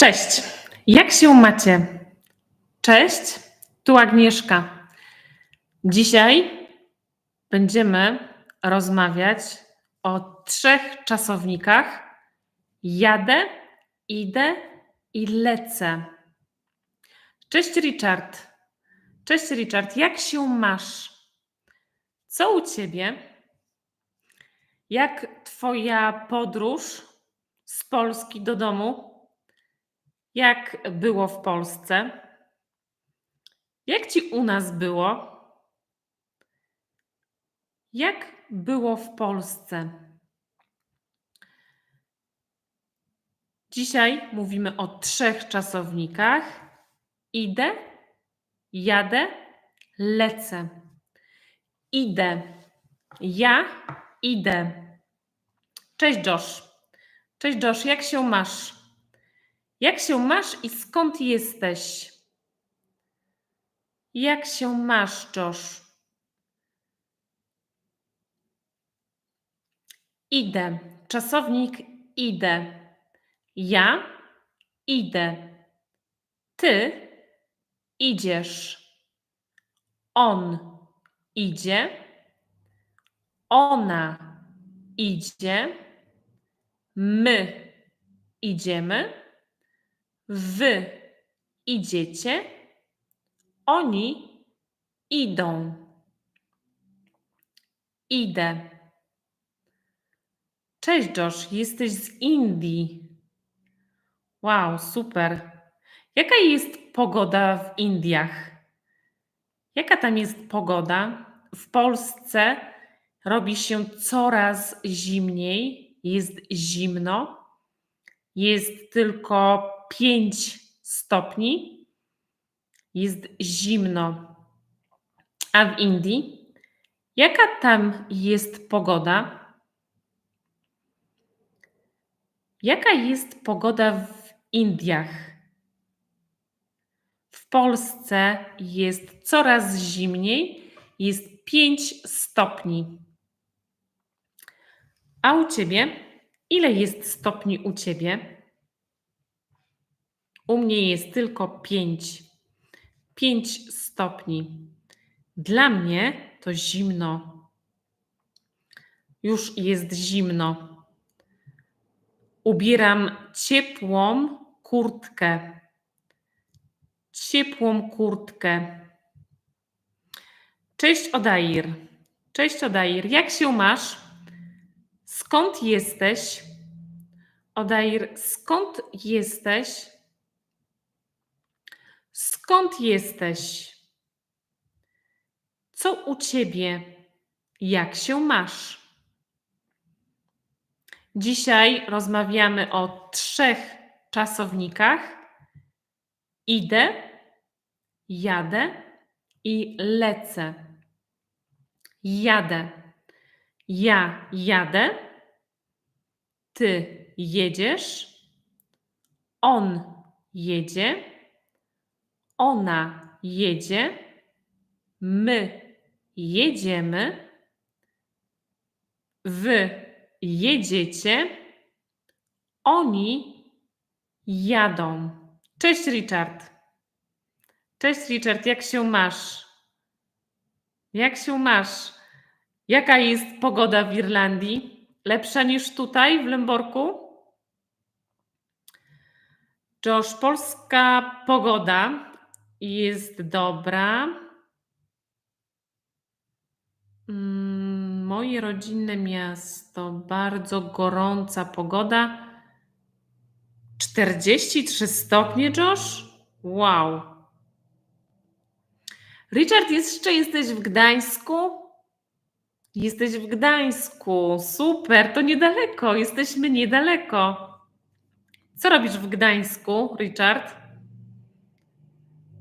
Cześć, jak się macie? Cześć, tu Agnieszka. Dzisiaj będziemy rozmawiać o trzech czasownikach: jadę, idę i lecę. Cześć Richard. Cześć Richard, jak się masz? Co u ciebie? Jak twoja podróż z Polski do domu? Jak było w Polsce? Jak ci u nas było? Jak było w Polsce? Dzisiaj mówimy o trzech czasownikach: idę, jadę, lecę. Idę. Ja idę. Cześć Josh. Cześć Josh, jak się masz? Jak się masz i skąd jesteś? Jak się masz, Josh? Idę. Czasownik idę. Ja idę. Ty idziesz. On idzie. Ona idzie. My idziemy. Wy idziecie. Oni idą. Idę. Cześć Josh, jesteś z Indii. Wow, super. Jaka jest pogoda w Indiach? Jaka tam jest pogoda? W Polsce robi się coraz zimniej, jest zimno, jest tylko 5 stopni, jest zimno. A w Indii? Jaka tam jest pogoda? Jaka jest pogoda w Indiach? W Polsce jest coraz zimniej, jest 5 stopni. A u ciebie? Ile jest stopni u ciebie? U mnie jest tylko 5. 5 stopni. Dla mnie to zimno. Już jest zimno. Ubieram ciepłą kurtkę. Ciepłą kurtkę. Cześć Odair. Cześć Odair. Jak się masz? Skąd jesteś? Odair, skąd jesteś? Skąd jesteś? Co u ciebie? Jak się masz? Dzisiaj rozmawiamy o trzech czasownikach: idę, jadę i lecę. Jadę. Ja jadę. Ty jedziesz. On jedzie. Ona jedzie. My jedziemy. Wy jedziecie, oni jadą. Cześć Richard. Cześć Richard, jak się masz? Jak się masz? Jaka jest pogoda w Irlandii? Lepsza niż tutaj w Lęborku? Josh, polska pogoda jest dobra. Mm, moje rodzinne miasto, bardzo gorąca pogoda. 43 stopnie, Josh? Wow. Richard, jeszcze jesteś w Gdańsku? Jesteś w Gdańsku. Super, to niedaleko. Jesteśmy niedaleko. Co robisz w Gdańsku, Richard?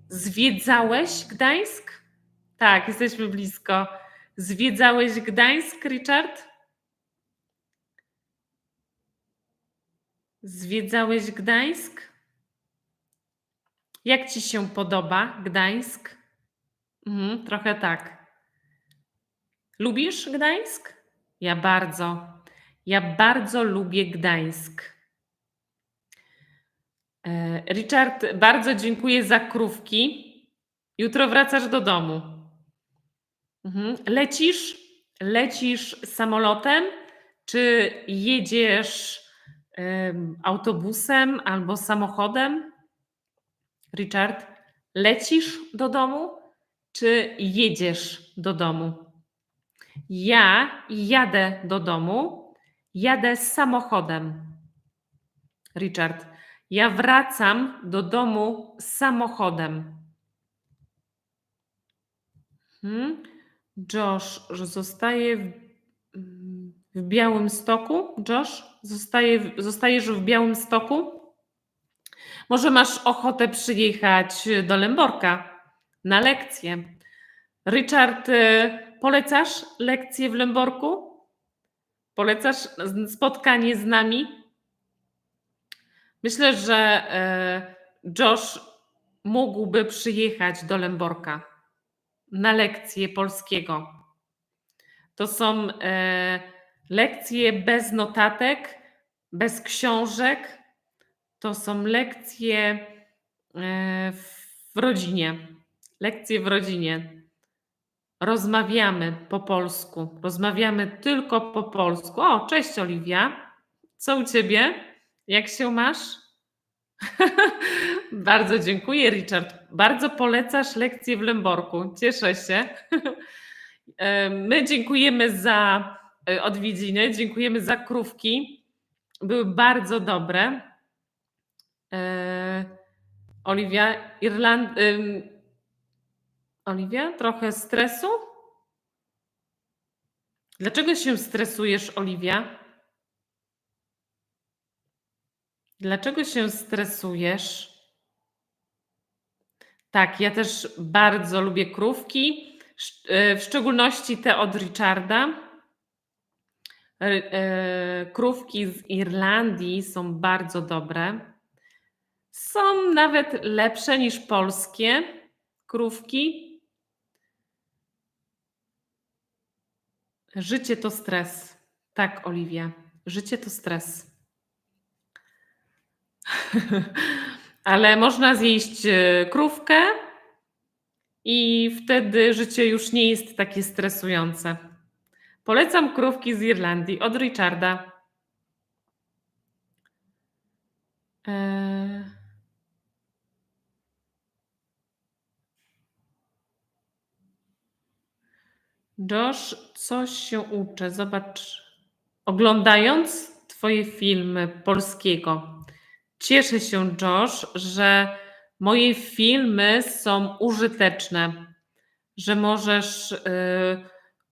Zwiedzałeś Gdańsk? Tak, jesteśmy blisko. Zwiedzałeś Gdańsk, Richard? Zwiedzałeś Gdańsk? Jak ci się podoba Gdańsk? Mhm, trochę tak. Lubisz Gdańsk? Ja bardzo. Ja bardzo lubię Gdańsk. E, Richard, bardzo dziękuję za krówki. Jutro wracasz do domu. Mhm. Lecisz? Lecisz samolotem, czy jedziesz em, autobusem albo samochodem? Richard, lecisz do domu, czy jedziesz do domu? Ja jadę do domu, jadę samochodem. Richard, ja wracam do domu samochodem. Hmm. Josh zostaje w, w Białym Stoku. Josh, zostaje, zostajesz w Białym Stoku? Może masz ochotę przyjechać do Lęborka na lekcję. Richard, y, polecasz lekcję w Lęborku? Polecasz spotkanie z nami? Myślę, że e, Josh mógłby przyjechać do Lęborka na lekcję polskiego. To są e, lekcje bez notatek, bez książek. To są lekcje e, w rodzinie. Lekcje w rodzinie. Rozmawiamy po polsku. Rozmawiamy tylko po polsku. O, cześć Oliwia. Co u ciebie? Jak się masz? Bardzo dziękuję, Richard. Bardzo polecasz lekcję w Lęborku. Cieszę się. E, My dziękujemy za e, odwiedziny, dziękujemy za krówki. Były bardzo dobre. E, Oliwia, Irland. Oliwia, trochę stresu? Dlaczego się stresujesz, Oliwia? Dlaczego się stresujesz? Tak, ja też bardzo lubię krówki, e, w szczególności te od Richarda. R- e, Krówki z Irlandii są bardzo dobre. Są nawet lepsze niż polskie krówki. Życie to stres. Tak, Oliwia. Życie to stres. Ale można zjeść e, krówkę i wtedy życie już nie jest takie stresujące. Polecam krówki z Irlandii od Richarda. Eee, Josh, coś się uczę. Zobacz, oglądając Twoje filmy polskiego. Cieszę się, Josh, że moje filmy są użyteczne, że możesz y,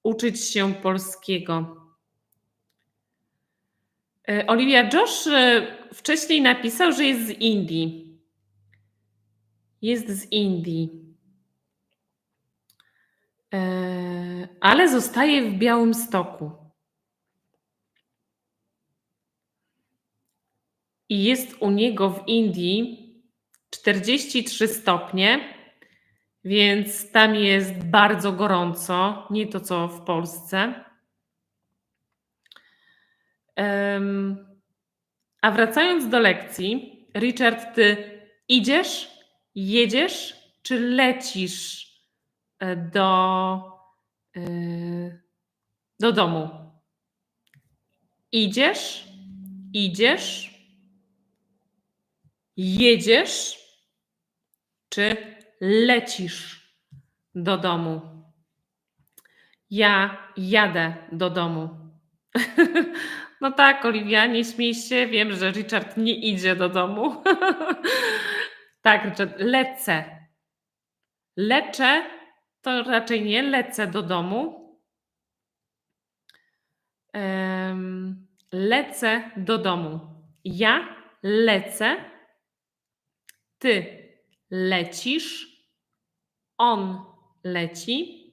uczyć się polskiego. Y, Oliwia, Josh y, wcześniej napisał, że jest z Indii. Jest z Indii. E, ale zostaje w Białym Stoku. I jest u niego w Indii 43 stopnie, więc tam jest bardzo gorąco, nie to co w Polsce. A wracając do lekcji, Richard, ty idziesz, jedziesz, czy lecisz e, do, e, do domu? Idziesz, idziesz, jedziesz, czy lecisz do domu? Ja jadę do domu. No tak, Oliwia, nie śmiej się. Wiem, że Richard nie idzie do domu. tak, Richard, lecę. Leczę to raczej nie lecę do domu. Lecę do domu. Ja lecę. Ty lecisz. On leci.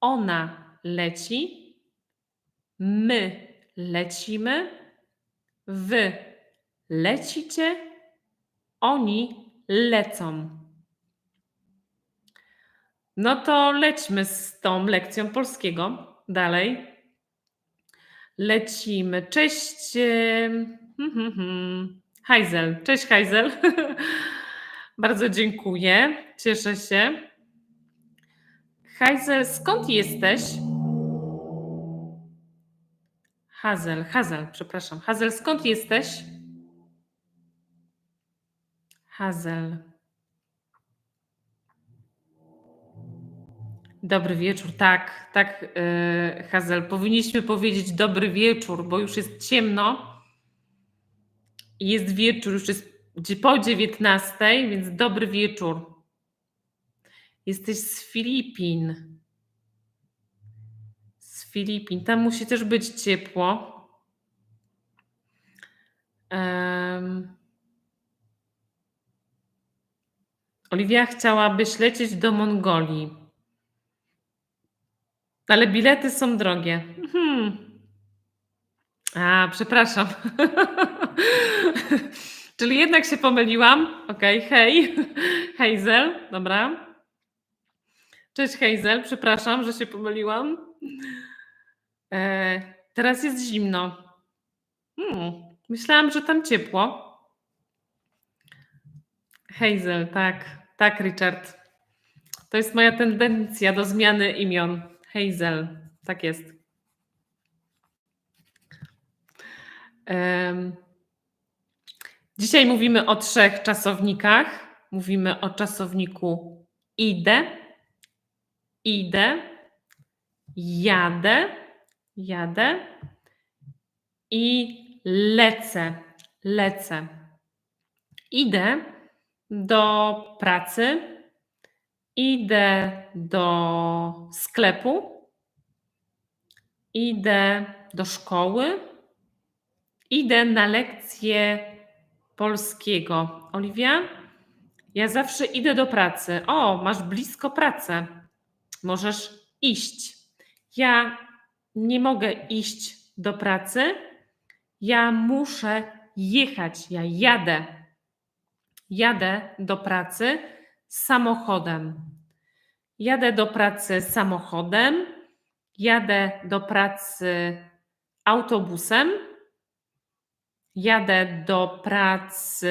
Ona leci. My lecimy. Wy lecicie. Oni lecą. No to lećmy z tą lekcją polskiego dalej. Lecimy. Cześć. hmm, hmm, hmm. Hajzel. Cześć Hajzel. Bardzo dziękuję. Cieszę się. Hajzel, skąd jesteś? Hazel, Hazel, przepraszam. Hazel, skąd jesteś? Hazel. Dobry wieczór, tak, tak, yy, Hazel. Powinniśmy powiedzieć dobry wieczór, bo już jest ciemno. Jest wieczór, już jest po 19, więc dobry wieczór. Jesteś z Filipin. Z Filipin. Tam musi też być ciepło. Em, Oliwia chciałabyś lecieć do Mongolii. Ale bilety są drogie. Mhm. A, przepraszam. Czyli jednak się pomyliłam. Okej, hej. Hazel, dobra. Cześć Hazel, przepraszam, że się pomyliłam. E, teraz jest zimno. Hmm, myślałam, że tam ciepło. Hazel, tak, tak, Richard. To jest moja tendencja do zmiany imion. Hazel, tak jest. Dzisiaj mówimy o trzech czasownikach. Mówimy o czasowniku idę, idę, jadę, jadę i lecę, lecę. Idę do pracy, idę do sklepu, idę do szkoły, idę na lekcję polskiego. Oliwia, ja zawsze idę do pracy. O, masz blisko pracę. Możesz iść. Ja nie mogę iść do pracy. Ja muszę jechać. Ja jadę. Jadę do pracy samochodem. Jadę do pracy samochodem. Jadę do pracy autobusem. Jadę do pracy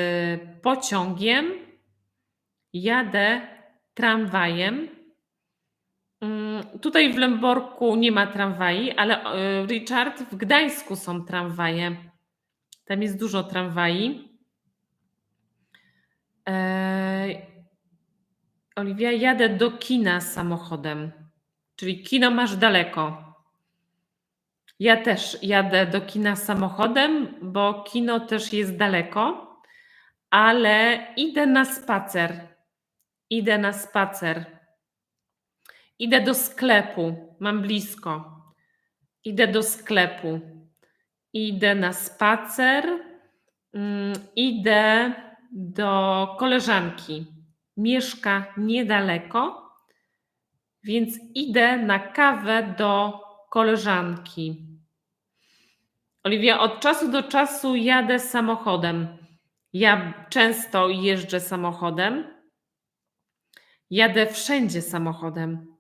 pociągiem. Jadę tramwajem. Mm, Tutaj w Lęborku nie ma tramwaji, ale e, Richard, w Gdańsku są tramwaje. Tam jest dużo tramwaj. Oliwia, jadę do kina samochodem. Czyli kino masz daleko. Ja też jadę do kina samochodem, bo kino też jest daleko, ale idę na spacer. Idę na spacer. Idę do sklepu, mam blisko. Idę do sklepu. Idę na spacer. Mm, Idę do koleżanki. Mieszka niedaleko, więc idę na kawę do koleżanki. Oliwia, od czasu do czasu jadę samochodem. Ja często jeżdżę samochodem. Jadę wszędzie samochodem.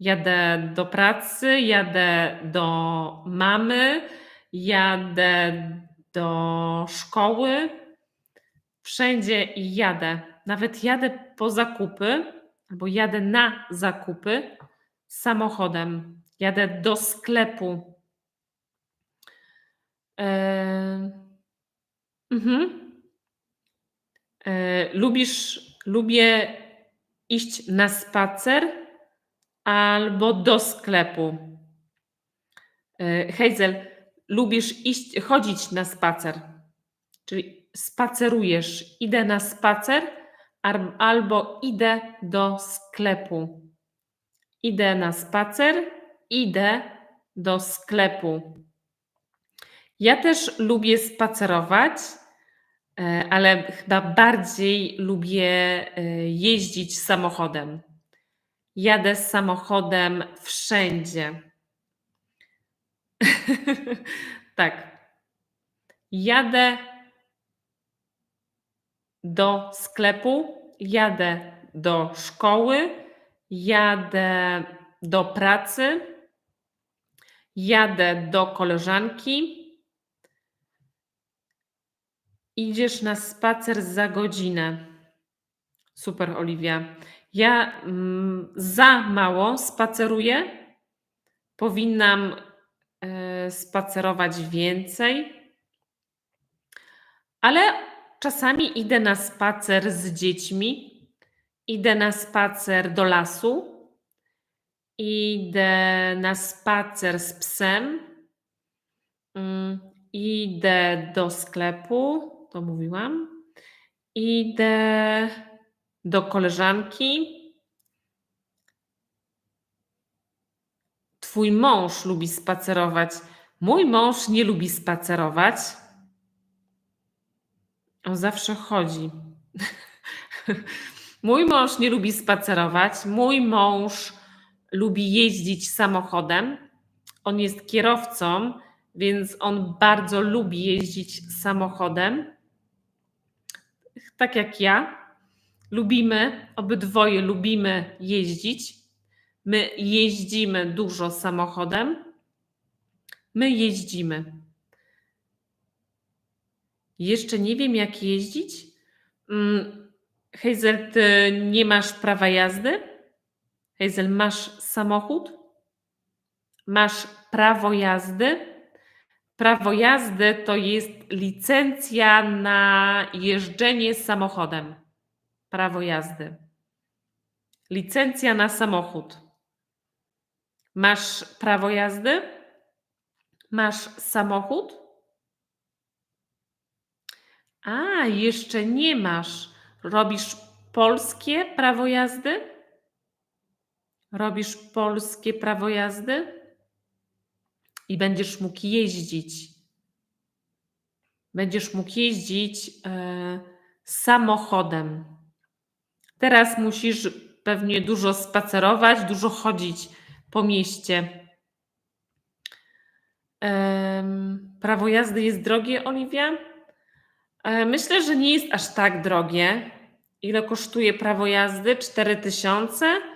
Jadę do pracy, jadę do mamy, jadę do szkoły. Wszędzie jadę. Nawet jadę po zakupy, albo jadę na zakupy samochodem. Jadę do sklepu. Eee, mhm. Eee, lubisz, lubię iść na spacer albo do sklepu. Eee, Hazel, lubisz iść, chodzić na spacer, czyli spacerujesz. Idę na spacer albo idę do sklepu. Idę na spacer, idę do sklepu. Ja też lubię spacerować, e, ale chyba bardziej lubię e, jeździć samochodem. Jadę samochodem wszędzie. tak. Jadę do sklepu, jadę do szkoły, jadę do pracy, jadę do koleżanki, Idziesz na spacer za godzinę. Super, Oliwia. Ja mm, za mało spaceruję. Powinnam e, spacerować więcej. Ale czasami idę na spacer z dziećmi. Idę na spacer do lasu. Idę na spacer z psem. Mm, Idę do sklepu, to mówiłam. Idę do koleżanki. Twój mąż lubi spacerować. Mój mąż nie lubi spacerować. On zawsze chodzi. Mój mąż nie lubi spacerować. Mój mąż lubi jeździć samochodem. On jest kierowcą, więc on bardzo lubi jeździć samochodem. Tak jak ja. Lubimy, obydwoje lubimy jeździć. My jeździmy dużo samochodem. My jeździmy. Jeszcze nie wiem, jak jeździć. Mm, Hazel, ty nie masz prawa jazdy? Hazel, masz samochód? Masz prawo jazdy? Prawo jazdy to jest licencja na jeżdżenie samochodem. Prawo jazdy. Licencja na samochód. Masz prawo jazdy? Masz samochód? A, jeszcze nie masz. Robisz polskie prawo jazdy? Robisz polskie prawo jazdy? I będziesz mógł jeździć. Będziesz mógł jeździć e, samochodem. Teraz musisz pewnie dużo spacerować, dużo chodzić po mieście. Em, prawo jazdy jest drogie, Oliwia? E, Myślę, że nie jest aż tak drogie. Ile kosztuje prawo jazdy? 4000? Mm,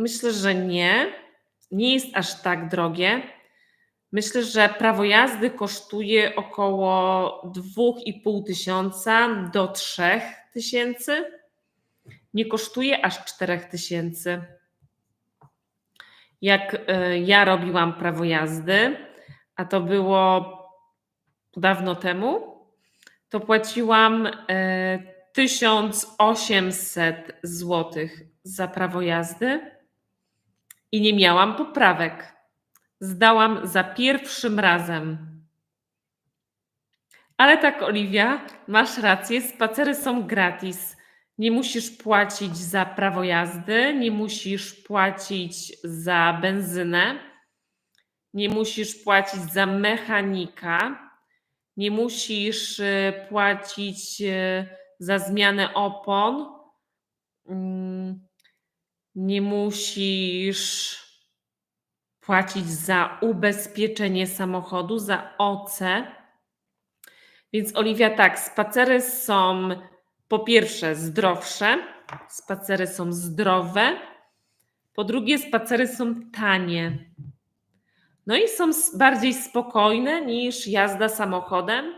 Myślę, że nie. Nie jest aż tak drogie. Myślę, że prawo jazdy kosztuje około 2,5 tysiąca do 3 tysięcy. Nie kosztuje aż 4 tysięcy. Jak e, ja robiłam prawo jazdy, a to było dawno temu, to płaciłam e, 1800 zł za prawo jazdy i nie miałam poprawek. Zdałam za pierwszym razem. Ale tak, Oliwia, masz rację, spacery są gratis. Nie musisz płacić za prawo jazdy, nie musisz płacić za benzynę, nie musisz płacić za mechanika, nie musisz y, płacić y, za zmianę opon, nie musisz płacić za ubezpieczenie samochodu, za OC. Więc Oliwia, tak, spacery są po pierwsze zdrowsze, spacery są zdrowe, po drugie spacery są tanie. No i są bardziej spokojne niż jazda samochodem.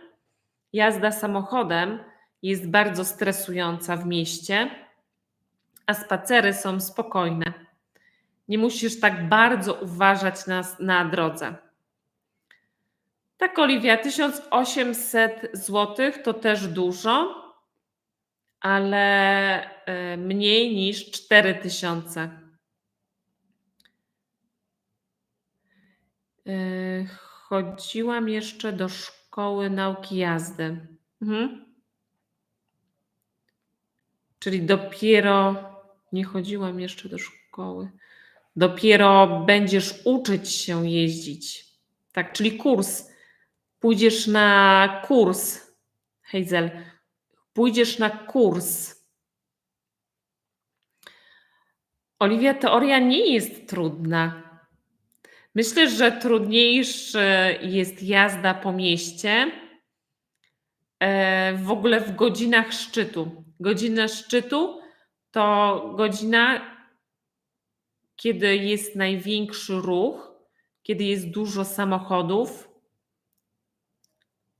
Jazda samochodem jest bardzo stresująca w mieście, a spacery są spokojne. Nie musisz tak bardzo uważać na, na drodze. Tak, Oliwia, 1800 zł to też dużo, ale e, mniej niż 4000. E, Chodziłam jeszcze do szkoły nauki jazdy. Mhm. Czyli dopiero nie chodziłam jeszcze do szkoły. Dopiero będziesz uczyć się jeździć. Tak, czyli kurs. Pójdziesz na kurs, Hazel. Pójdziesz na kurs. Oliwia, teoria nie jest trudna. Myślę, że trudniejsza jest jazda po mieście. e, W ogóle w godzinach szczytu. Godzina szczytu to godzina, kiedy jest największy ruch, kiedy jest dużo samochodów.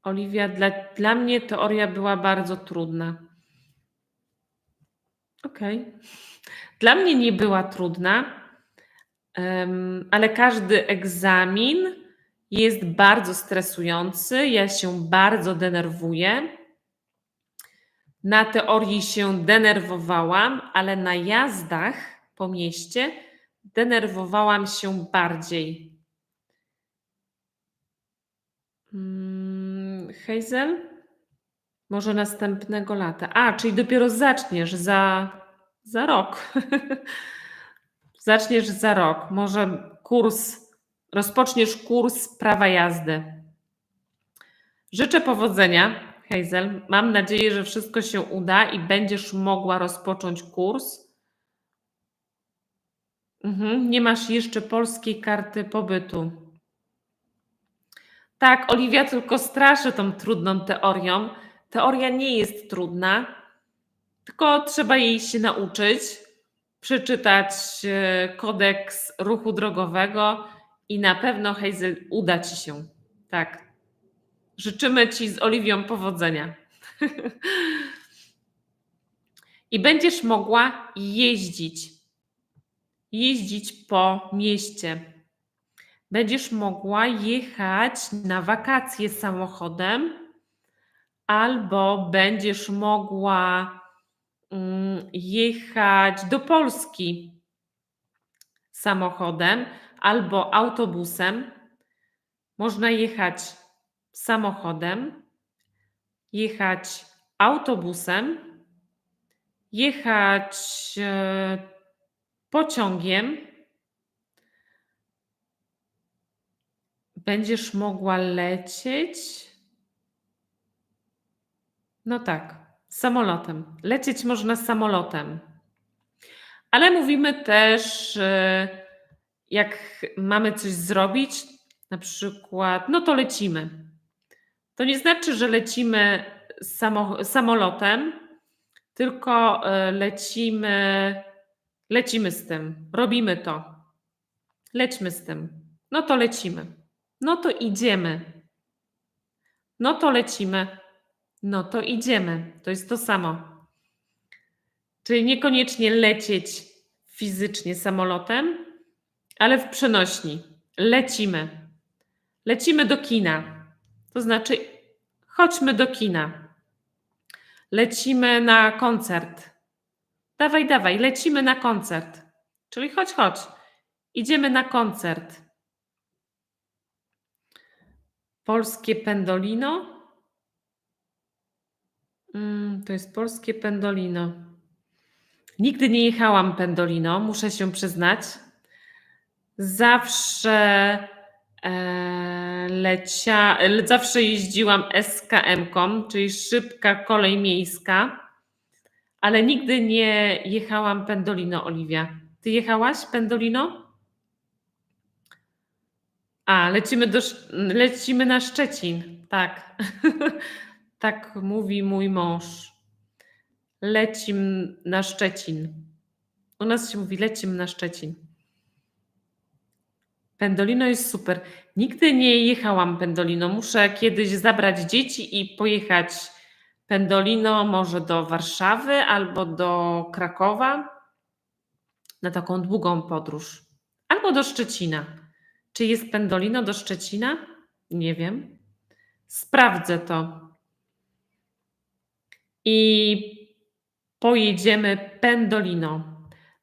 Oliwia, dla, dla mnie teoria była bardzo trudna. Okej. Okay. Dla mnie nie była trudna, um, ale każdy egzamin jest bardzo stresujący. Ja się bardzo denerwuję. Na teorii się denerwowałam, ale na jazdach po mieście denerwowałam się bardziej. Hmm, Hazel? Może następnego lata. A, czyli dopiero zaczniesz za, za rok. zaczniesz za rok. Może kurs, rozpoczniesz kurs prawa jazdy. Życzę powodzenia, Hazel. Mam nadzieję, że wszystko się uda i będziesz mogła rozpocząć kurs. Mhm, nie masz jeszcze polskiej karty pobytu. Tak, Oliwia tylko straszy tą trudną teorią. Teoria nie jest trudna, tylko trzeba jej się nauczyć, przeczytać e, kodeks ruchu drogowego i na pewno Hazel uda ci się. Tak. Życzymy ci z Oliwią powodzenia. I będziesz mogła jeździć. Jeździć po mieście. Będziesz mogła jechać na wakacje samochodem albo będziesz mogła mm, jechać do Polski samochodem albo autobusem. Można jechać samochodem, jechać autobusem, jechać e, pociągiem. Będziesz mogła lecieć no tak, samolotem. Lecieć można samolotem. Ale mówimy też, jak mamy coś zrobić, na przykład, no to lecimy. To nie znaczy, że lecimy samo, samolotem, tylko e, lecimy, lecimy z tym, robimy to. Lećmy z tym. No to lecimy. No to idziemy. No to lecimy. No to idziemy. To jest to samo. Czyli niekoniecznie lecieć fizycznie samolotem, ale w przenośni. Lecimy. Lecimy do kina. To znaczy, chodźmy do kina. Lecimy na koncert. Dawaj, dawaj, lecimy na koncert. Czyli chodź, chodź. Idziemy na koncert. Polskie pendolino Mm, to jest polskie pendolino. Nigdy nie jechałam pendolino, muszę się przyznać. Zawsze lecia, zawsze jeździłam SKM-ką, czyli szybka kolej miejska, ale nigdy nie jechałam pendolino, Oliwia. Ty jechałaś pendolino? A, lecimy, do, lecimy na Szczecin, tak. Tak mówi mój mąż. Lecim na Szczecin. U nas się mówi lecim na Szczecin. Pendolino jest super. Nigdy nie jechałam Pendolino. Muszę kiedyś zabrać dzieci i pojechać Pendolino może do Warszawy albo do Krakowa na taką długą podróż. Albo do Szczecina. Czy jest Pendolino do Szczecina? Nie wiem. Sprawdzę to i pojedziemy pendolino.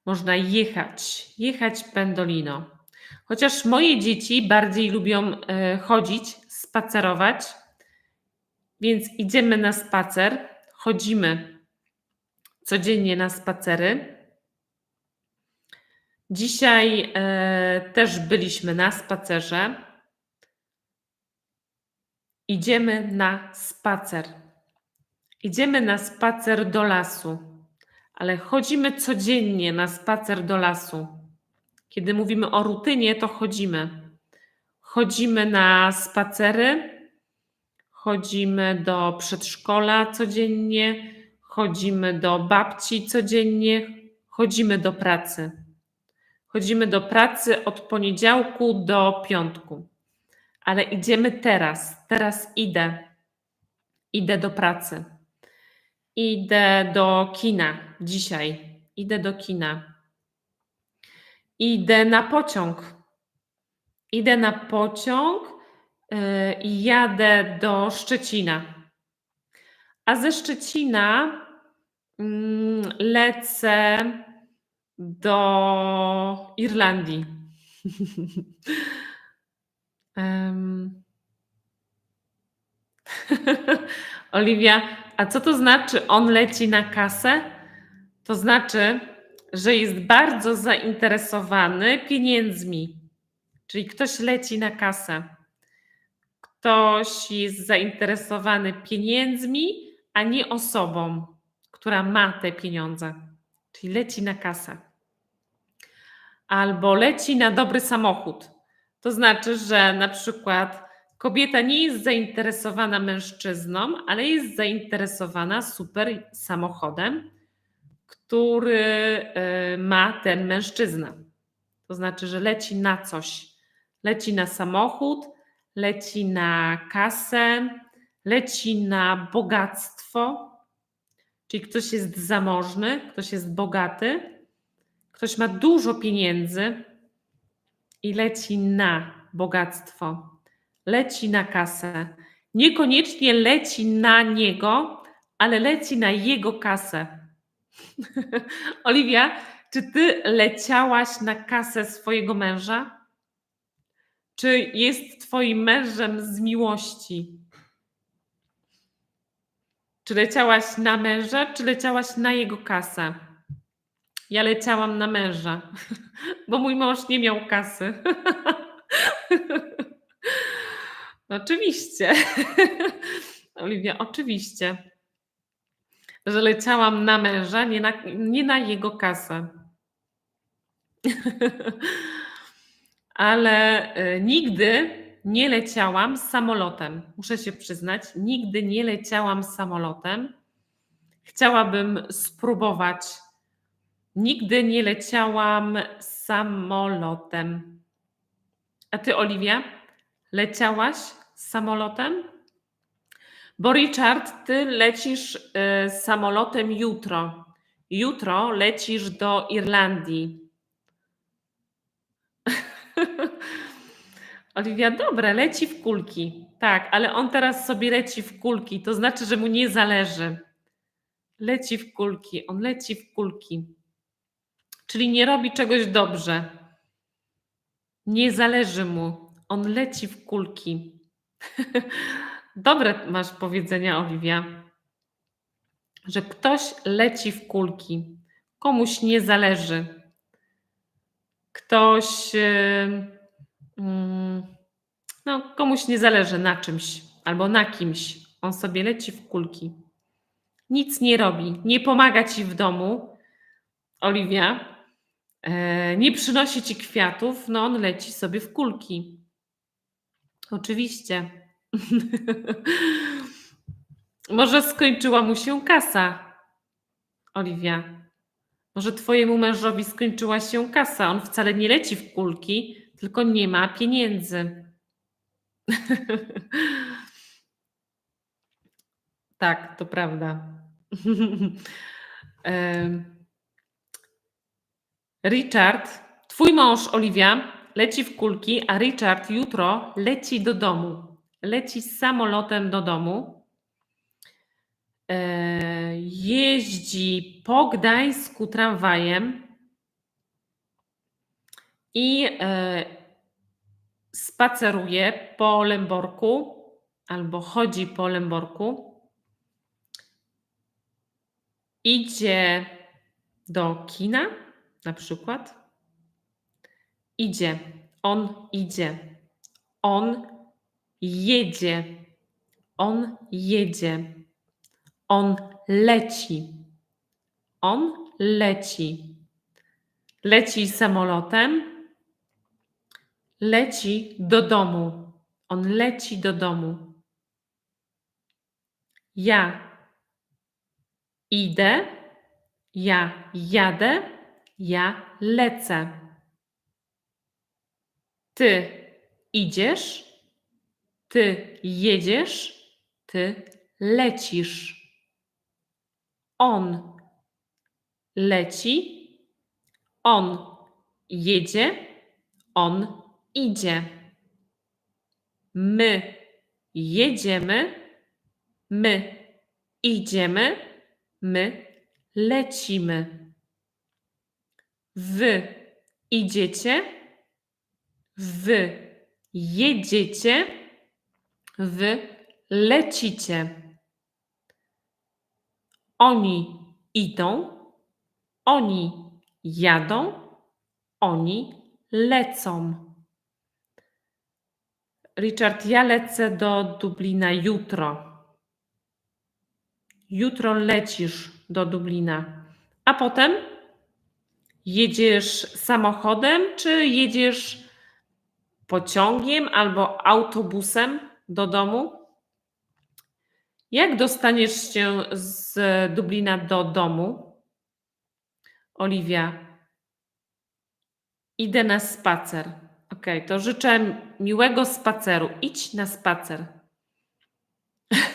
Można jechać, jechać pendolino. Chociaż moje dzieci bardziej lubią e, chodzić, spacerować, więc idziemy na spacer, chodzimy codziennie na spacery. Dzisiaj e, też byliśmy na spacerze. Idziemy na spacer. Idziemy na spacer do lasu, ale chodzimy codziennie na spacer do lasu. Kiedy mówimy o rutynie, to chodzimy. Chodzimy na spacery, chodzimy do przedszkola codziennie, chodzimy do babci codziennie, chodzimy do pracy. Chodzimy do pracy od poniedziałku do piątku. Ale idziemy teraz, teraz idę Idę do pracy. Idę do kina dzisiaj. Idę do kina. Idę na pociąg. Idę na pociąg yy, i jadę do Szczecina. A ze Szczecina mm, lecę do Irlandii. Em. Oliwia, a co to znaczy on leci na kasę? To znaczy, że jest bardzo zainteresowany pieniędzmi. Czyli ktoś leci na kasę. Ktoś jest zainteresowany pieniędzmi, a nie osobą, która ma te pieniądze. Czyli leci na kasę. Albo leci na dobry samochód. To znaczy, że na przykład kobieta nie jest zainteresowana mężczyzną, ale jest zainteresowana super samochodem, który y, ma ten mężczyzna. To znaczy, że leci na coś. Leci na samochód, leci na kasę, leci na bogactwo. Czyli ktoś jest zamożny, ktoś jest bogaty, ktoś ma dużo pieniędzy i leci na bogactwo, leci na kasę. Niekoniecznie leci na niego, ale leci na jego kasę. Oliwia, czy ty leciałaś na kasę swojego męża? Czy jest twoim mężem z miłości? Czy leciałaś na męża, czy leciałaś na jego kasę? Ja leciałam na męża, bo mój mąż nie miał kasy. Oczywiście. Oliwia, oczywiście, że leciałam na męża, nie na, nie na jego kasę. Ale y, nigdy nie leciałam samolotem. Muszę się przyznać, nigdy nie leciałam samolotem. Chciałabym spróbować. Nigdy nie leciałam samolotem. A ty, Oliwia, leciałaś samolotem? Bo Richard, ty lecisz y, samolotem jutro. Jutro lecisz do Irlandii. Oliwia, dobra, leci w kulki. Tak, ale on teraz sobie leci w kulki. To znaczy, że mu nie zależy. Leci w kulki, on leci w kulki. Czyli nie robi czegoś dobrze. Nie zależy mu. On leci w kulki. Dobre masz powiedzenia, Oliwia. Że ktoś leci w kulki. Komuś nie zależy. Ktoś. Yy, no, komuś nie zależy na czymś albo na kimś. On sobie leci w kulki. Nic nie robi. Nie pomaga ci w domu. Oliwia. E, nie przynosi ci kwiatów. No, on leci sobie w kulki. Oczywiście. Może skończyła mu się kasa. Oliwia. Może twojemu mężowi skończyła się kasa. On wcale nie leci w kulki, tylko nie ma pieniędzy. tak, to prawda. Richard, twój mąż Oliwia leci w kulki, a Richard jutro leci do domu. Leci samolotem do domu. E, jeździ po Gdańsku tramwajem i e, spaceruje po Lęborku albo chodzi po Lęborku. Idzie do kina na przykład. Idzie, on idzie, on jedzie, on jedzie, on leci, on leci. Leci samolotem, leci do domu. On leci do domu. Ja idę, ja jadę, ja lecę. Ty idziesz, ty jedziesz, ty lecisz. On leci. On jedzie. On idzie. My jedziemy. My idziemy. My lecimy. Wy idziecie. Wy jedziecie. Wy lecicie. Oni idą. Oni jadą. Oni lecą. Richard, ja lecę do Dublina jutro. Jutro lecisz do Dublina. A potem jedziesz samochodem, czy jedziesz pociągiem albo autobusem do domu? Jak dostaniesz się z Dublina do domu? Oliwia. Idę na spacer. Ok, to życzę miłego spaceru. Idź na spacer.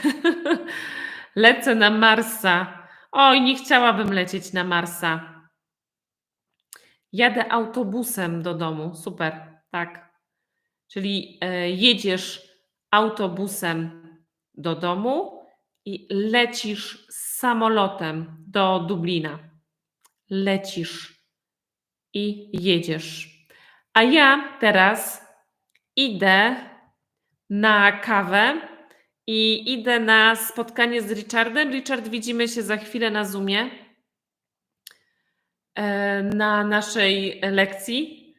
Lecę na Marsa. Oj, nie chciałabym lecieć na Marsa. Jadę autobusem do domu. Super, tak. Czyli e, jedziesz autobusem do domu i lecisz samolotem do Dublina. Lecisz i jedziesz. A ja teraz idę na kawę i idę na spotkanie z Richardem. Richard, widzimy się za chwilę na Zoomie e, na naszej lekcji.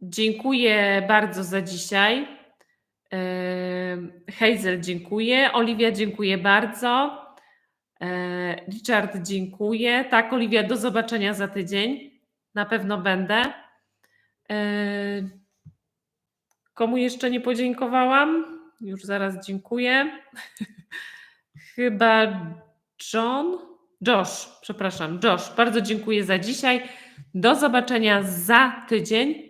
Dziękuję bardzo za dzisiaj. Hazel, dziękuję. Oliwia, dziękuję bardzo. Richard, dziękuję. Tak, Oliwia, do zobaczenia za tydzień. Na pewno będę. Komu jeszcze nie podziękowałam? Już zaraz dziękuję. Chyba John. Josh, przepraszam, Josh, bardzo dziękuję za dzisiaj. Do zobaczenia za tydzień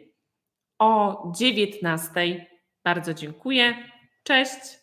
o 19. Bardzo dziękuję. Cześć.